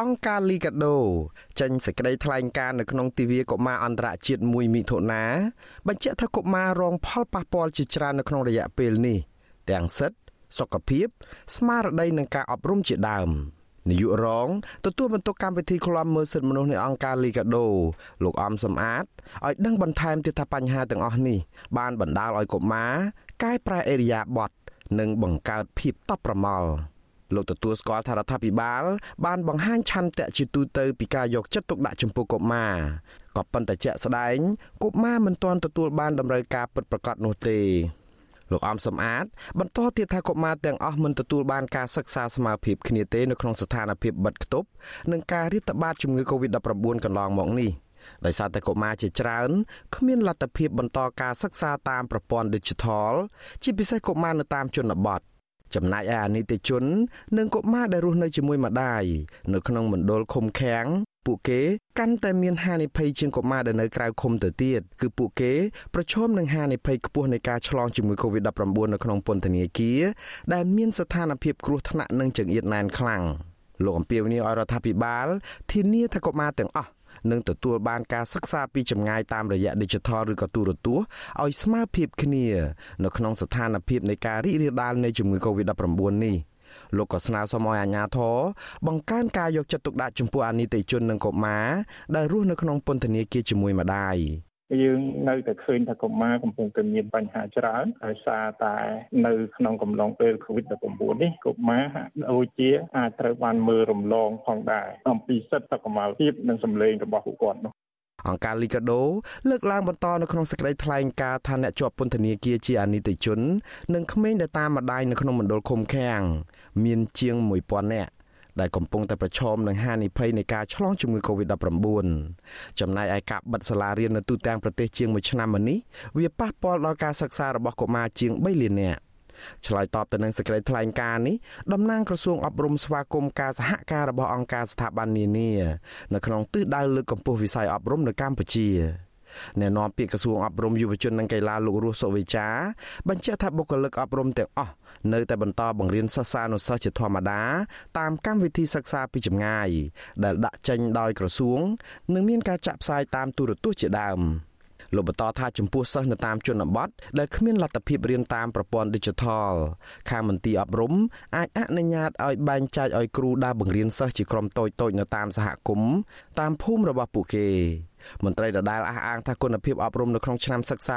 អង្គការលីកាដូចេញសេចក្តីថ្លែងការណ៍នៅក្នុងទិវាកុមារអន្តរជាតិមួយមិថុនាបញ្ជាក់ថាកុមាររងផលប៉ះពាល់ជាច្រើននៅក្នុងរយៈពេលនេះ ទាំងសិទ្ធិសុខភាព ស្មារតីនិងការអប់រំជាដើមនាយករងទទួលបន្ទុកកម្មវិធីឃ្លាំមើលសិទ្ធិមនុស្សនៃអង្គការលីកាដូលោកអំសំអាតឲ្យដឹងបន្ថែមទៀតថាបញ្ហាទាំងអស់នេះបានបណ្ដាលឲ្យកុមារកែប្រែអេរិយាបថនិងបង្កើតភាពតប់ប្រមល់ លោកទទួលស្គាល់ថារដ្ឋាភិបាល បានបង្ហាញឆន្ទៈជាទូទៅពីការយកចិត្តទុកដាក់ចំពោះកុមារក៏ប៉ុន្តែជាក់ស្ដែងកុមារមិនទាន់ទទួលបានតម្រូវការពិតប្រាកដនោះទេលោកអំសំអាតបន្តទៀតថាកុមារទាំងអស់មិនទទួលបានការសិក្សាស្មើភាពគ្នាទេនៅក្នុងស្ថានភាពបិទគប់និងការរាតត្បាតជំងឺ Covid-19 កន្លងមកនេះដោយសារតែកុមារជាច្រើនគ្មានលទ្ធភាពបន្តការសិក្សាតាមប្រព័ន្ធ Digital ជាពិសេសកុមារនៅតាមជនបទ ចំណែកឯអានិតិជន និងកុមារដែលរស់នៅជាមួយម្ដាយនៅក្នុងមណ្ឌលឃុំឃាំងពួកគេកាន់តែមានហានិភ័យជាងកុមារដែលនៅក្រៅឃុំទៅទៀតគឺពួកគេប្រឈមនឹងហានិភ័យខ្ពស់នៃការឆ្លងជំងឺ Covid-19 នៅក្នុងពន្ធនាគារដែលមានស្ថានភាពគ្រោះថ្នាក់និងចង្អៀតណែនខ្លាំងលោកអំពីវនីឲ្យរដ្ឋាភិបាលធានាថាកុមារទាំងអស់ នឹងទទួលបានការសិក្សាពីចម្ងាយតាមរយៈ Digital ឬក៏ទូរទស្សន៍ឲ្យស្មើភាពគ្នានៅក្នុងស្ថានភាពនៃការរីករាលដាលនៃជំងឺ Covid-19 នេះលោកក៏ស្នើសុំឲ្យអាជ្ញាធរបង្កើនការយកចិត្តទុកដាក់ចំពោះអានីតិជននិងកុមារដែលរស់នៅក្នុងពន្ធនាគារជាមួយម្ដាយ យើងនៅតែឃើញថាកុមារកំពុងតែមានបញ្ហាច្រើនដោយសារតែនៅក្នុងកំឡុងពេល COVID-19 នេះកុមារហាក់ដូចជាអាចត្រូវបានមើលរំលងផងដែរអំពីសិទ្ធិសុខុមាលភាពនិងសម្លេងរបស់ពួកគាត់នោះអង្គការលីកាដូលើកឡើងបន្តនៅក្នុងសេចក្តីថ្លែងការណ៍ថាអ្នកជាប់ពន្ធនាគារជាអនិច្ចជន និងក្មេងដែលតាមម្ដាយនៅក្នុងមណ្ឌលឃុំឃាំងមានជាង1000នាក់ ដែលកំពុងតែប្រឈមនឹងហានិភ័យនៃការឆ្លងជំងឺ Covid-19 ចំណែកឯការបិទសាលារៀននៅទូទាំងប្រទេសជាង1ឆ្នាំមកនេះវាប៉ះពាល់ដល់ការសិក្សារបស់កុមារជាង3លាននាក់ឆ្លើយតបទៅនឹងសេចក្តីថ្លែងការណ៍នេះតំណាងក្រសួងអប់រំស្វាគមន៍ការសហការរបស់អង្គការស្ថាប័ននានានៅក្នុងទិសដៅលើកកម្ពស់វិស័យអប់រំនៅកម្ពុជា អ្នកនាំពាក្យក្រសួងអប់រំយុវជននិងកីឡាលោករស់សុវិចាបញ្ជាក់ថាបុគ្គលិកអប់រំទាំងអស់នៅតែបន្តបង្រៀនសិស្សានុសិស្សជាធម្មតាតាមកម្មវិធីសិក្សាពីចម្ងាយ ដែលដាក់ចេញដោយក្រសួង និងមានការចាក់ផ្សាយតាមទូរទស្សន៍ជាដើម។លោកបន្តថាចំពោះសិស្សនៅតាមជនបទដែលគ្មានលទ្ធភាពរៀនតាមប្រព័ន្ធ Digital ខាងមន្ទីរអប់រំអាចអនុញ្ញាតឲ្យបែងចែកឲ្យគ្រូដើរបង្រៀនសិស្សជាក្រុមតូចៗនៅតាមសហគមន៍តាមភូមិរបស់ពួកគេ មន្ត្រីដដាលអះអាងថាគុណភាពអប់រំនៅក្នុងឆ្នាំសិក្សា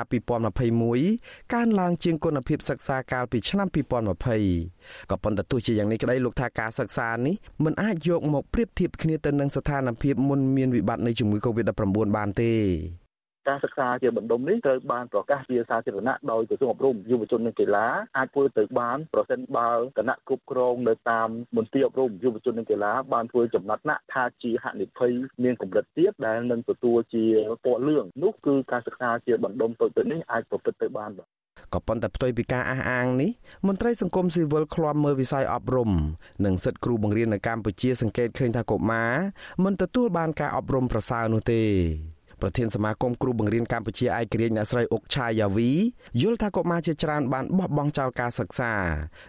2021កើនឡើងជាងគុណភាពសិក្សាកាលពីឆ្នាំ2020ក៏ប៉ុន្តែទោះជាយ៉ាងនេះក្តីលោកថាការសិក្សានេះមិនអាចយកមកប្រៀបធៀបគ្នាទៅនឹងស្ថានភាពមុនមានវិបត្តិនៃជំងឺ Covid-19 បានទេ ការសិក្សាជាបណ្ដុំនេះត្រូវបានប្រកាសជាសាធារណៈដោយក្រសួងអប់រំយុវជននិងកីឡាអាចធ្វើទៅបានប្រសិនបើគណៈគ្រប់គ្រងនៅតាមមន្ទីរអប់រំយុវជននិងកីឡាបានធ្វើចំណាត់ថ្នាក់ថាជាហនិភ័យមានកម្រិតទៀតដែលនឹងទទួលជាពណ៌លឿងនោះគឺការសិក្សាជាបណ្ដុំតូចៗនេះអាចប្រព្រឹត្តទៅបានបាទក៏ប៉ុន្តែផ្ទុយពីការអះអាងនេះមន្ត្រីសង្គមស៊ីវិលឃ្លាំមើលវិស័យអប់រំនិងសិទ្ធិគ្រូបង្រៀននៅកម្ពុជាសង្កេតឃើញថាកុមារមិនទទួលបានការអប់រំប្រសើរនោះទេ ប្រធានសមាគមគ្រូបង្រៀនកម្ពុជាឯករាជ្យអ្នកស្រីអុកឆាយាវីយល់ថាកុមារជាច្រើនបានបោះបង់ចោលការសិក្សា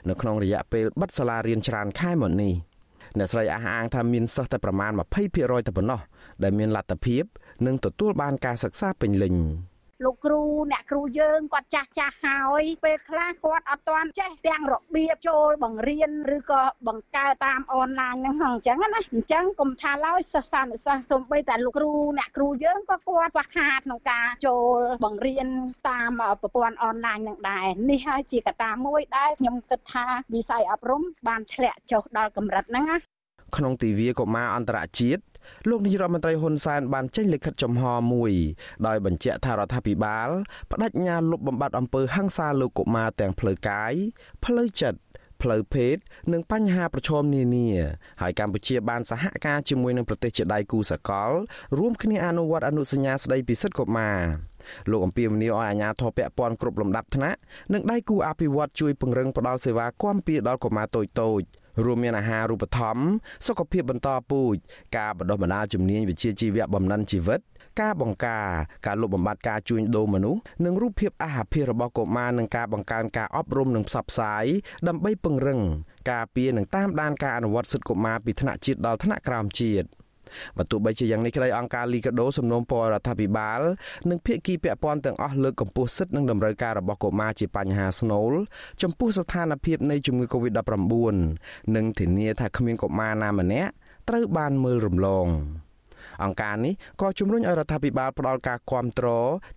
នៅក្នុងរយៈពេលបិទសាលារៀនច្រើនខែមកនេះអ្នកស្រីអះអាងថាមានសិស្សតែប្រមាណ20%តែប៉ុណ្ណោះដែលមានលទ្ធភាពនិងទទួលបានការសិក្សាពេញលេញ។ លោកគ្រូអ្នកគ្រូយើងគាត់ចាស់ចាស់ហើយពេលខ្លះគាត់អត់ទាន់ចេះទាំងរបៀបចូលបង្រៀនឬក៏បង្កើតតាមអនឡាញហ្នឹងអញ្ចឹងណាអញ្ចឹងកុំថាឡើយសិស្សានុសិស្សសូម្បីតែលោកគ្រូអ្នកគ្រូយើងក៏គាត់ខ្វះខាតក្នុងការចូលបង្រៀនតាមប្រព័ន្ធអនឡាញនឹងដែរនេះហើយជាកត្តាមួយដែលខ្ញុំគិតថាវិស័យអប់រំបានធ្លាក់ចុះដល់កម្រិតហ្នឹងណាក្នុងទិវាកុមារអន្តរជាតិ លោកនាយរដ្ឋមន្ត្រីហ៊ុនសែនបានចេញលិខិតចំហមួយដោយបញ្ជាក់ថារដ្ឋាភិបាលបដិញ្ញាលុបបំបាត់អំពើហិង្សាលើកុមារទាំងផ្លូវកាយផ្លូវចិត្តផ្លូវភេទនិងបញ្ហាប្រឈមនានាហើយកម្ពុជាបានសហការជាមួយនឹងប្រទេសជាដៃគូសកល រួមគ្នាអនុវត្តអនុសញ្ញាស្តីពីសិទ្ធិកុមារលោកអំពីមនីឲ្យអាជ្ញាធរពាក់ព័ន្ធគ្រប់លំដាប់ថ្នាក់និងដៃគូអភិវឌ្ឍជួយពង្រឹងផ្តល់សេវាគាំពារដល់កុមារតូចៗ រួមមានអាហារូបត្ថម្ភសុខភាពបន្តពូជការបណ្ដុះបណ្ដាលជំនាញវិជ្ជាជីវៈបំណិនជីវិត ការបង្ការការលុបបំបាត់ការជួញដូរមនុស្សនិងរូបភាពអាហាររបស់កុមារនិងការបង្កើនការអប់រំនិងផ្សព្វផ្សាយដើម្បីពង្រឹងការពារនិងតាមដានការអនុវត្តសិទ្ធិកុមារពីថ្នាក់ជាតិដល់ថ្នាក់ក្រោមជាតិ បើទោះបីជាយ៉ាងនេះក្តីអង្គការលីកាដូសំណូមពររដ្ឋាភិបាលនិងភាគីពាក់ព័ន្ធទាំងអស់លើកកម្ពស់សិទ្ធិនិងតម្រូវការរបស់កុមារជាបញ្ហាស្នូលចំពោះស្ថានភាពនៃជំងឺ Covid-19 និងធានាថាគ្មានកុមារណាម្នាក់ត្រូវបានមើលរំលងអង្គការនេះក៏ជំរុញឲ្យរដ្ឋាភិបាលផ្តល់ការគាំទ្រ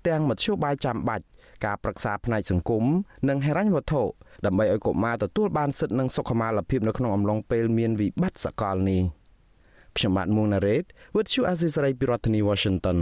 ទាំងមធ្យោបាយចាំបាច់ការប្រឹក្សាផ្នែកសង្គមនិងហិរញ្ញវត្ថុដើម្បីឲ្យកុមារទទួលបានសិទ្ធិនិងសុខុមាលភាពនៅក្នុងអំឡុងពេលមានវិបត្តិសកលនេះ ខ្ញុំបាទមួងណារ៉េត With you Aziz Saray ពីរដ្ឋធានី Washington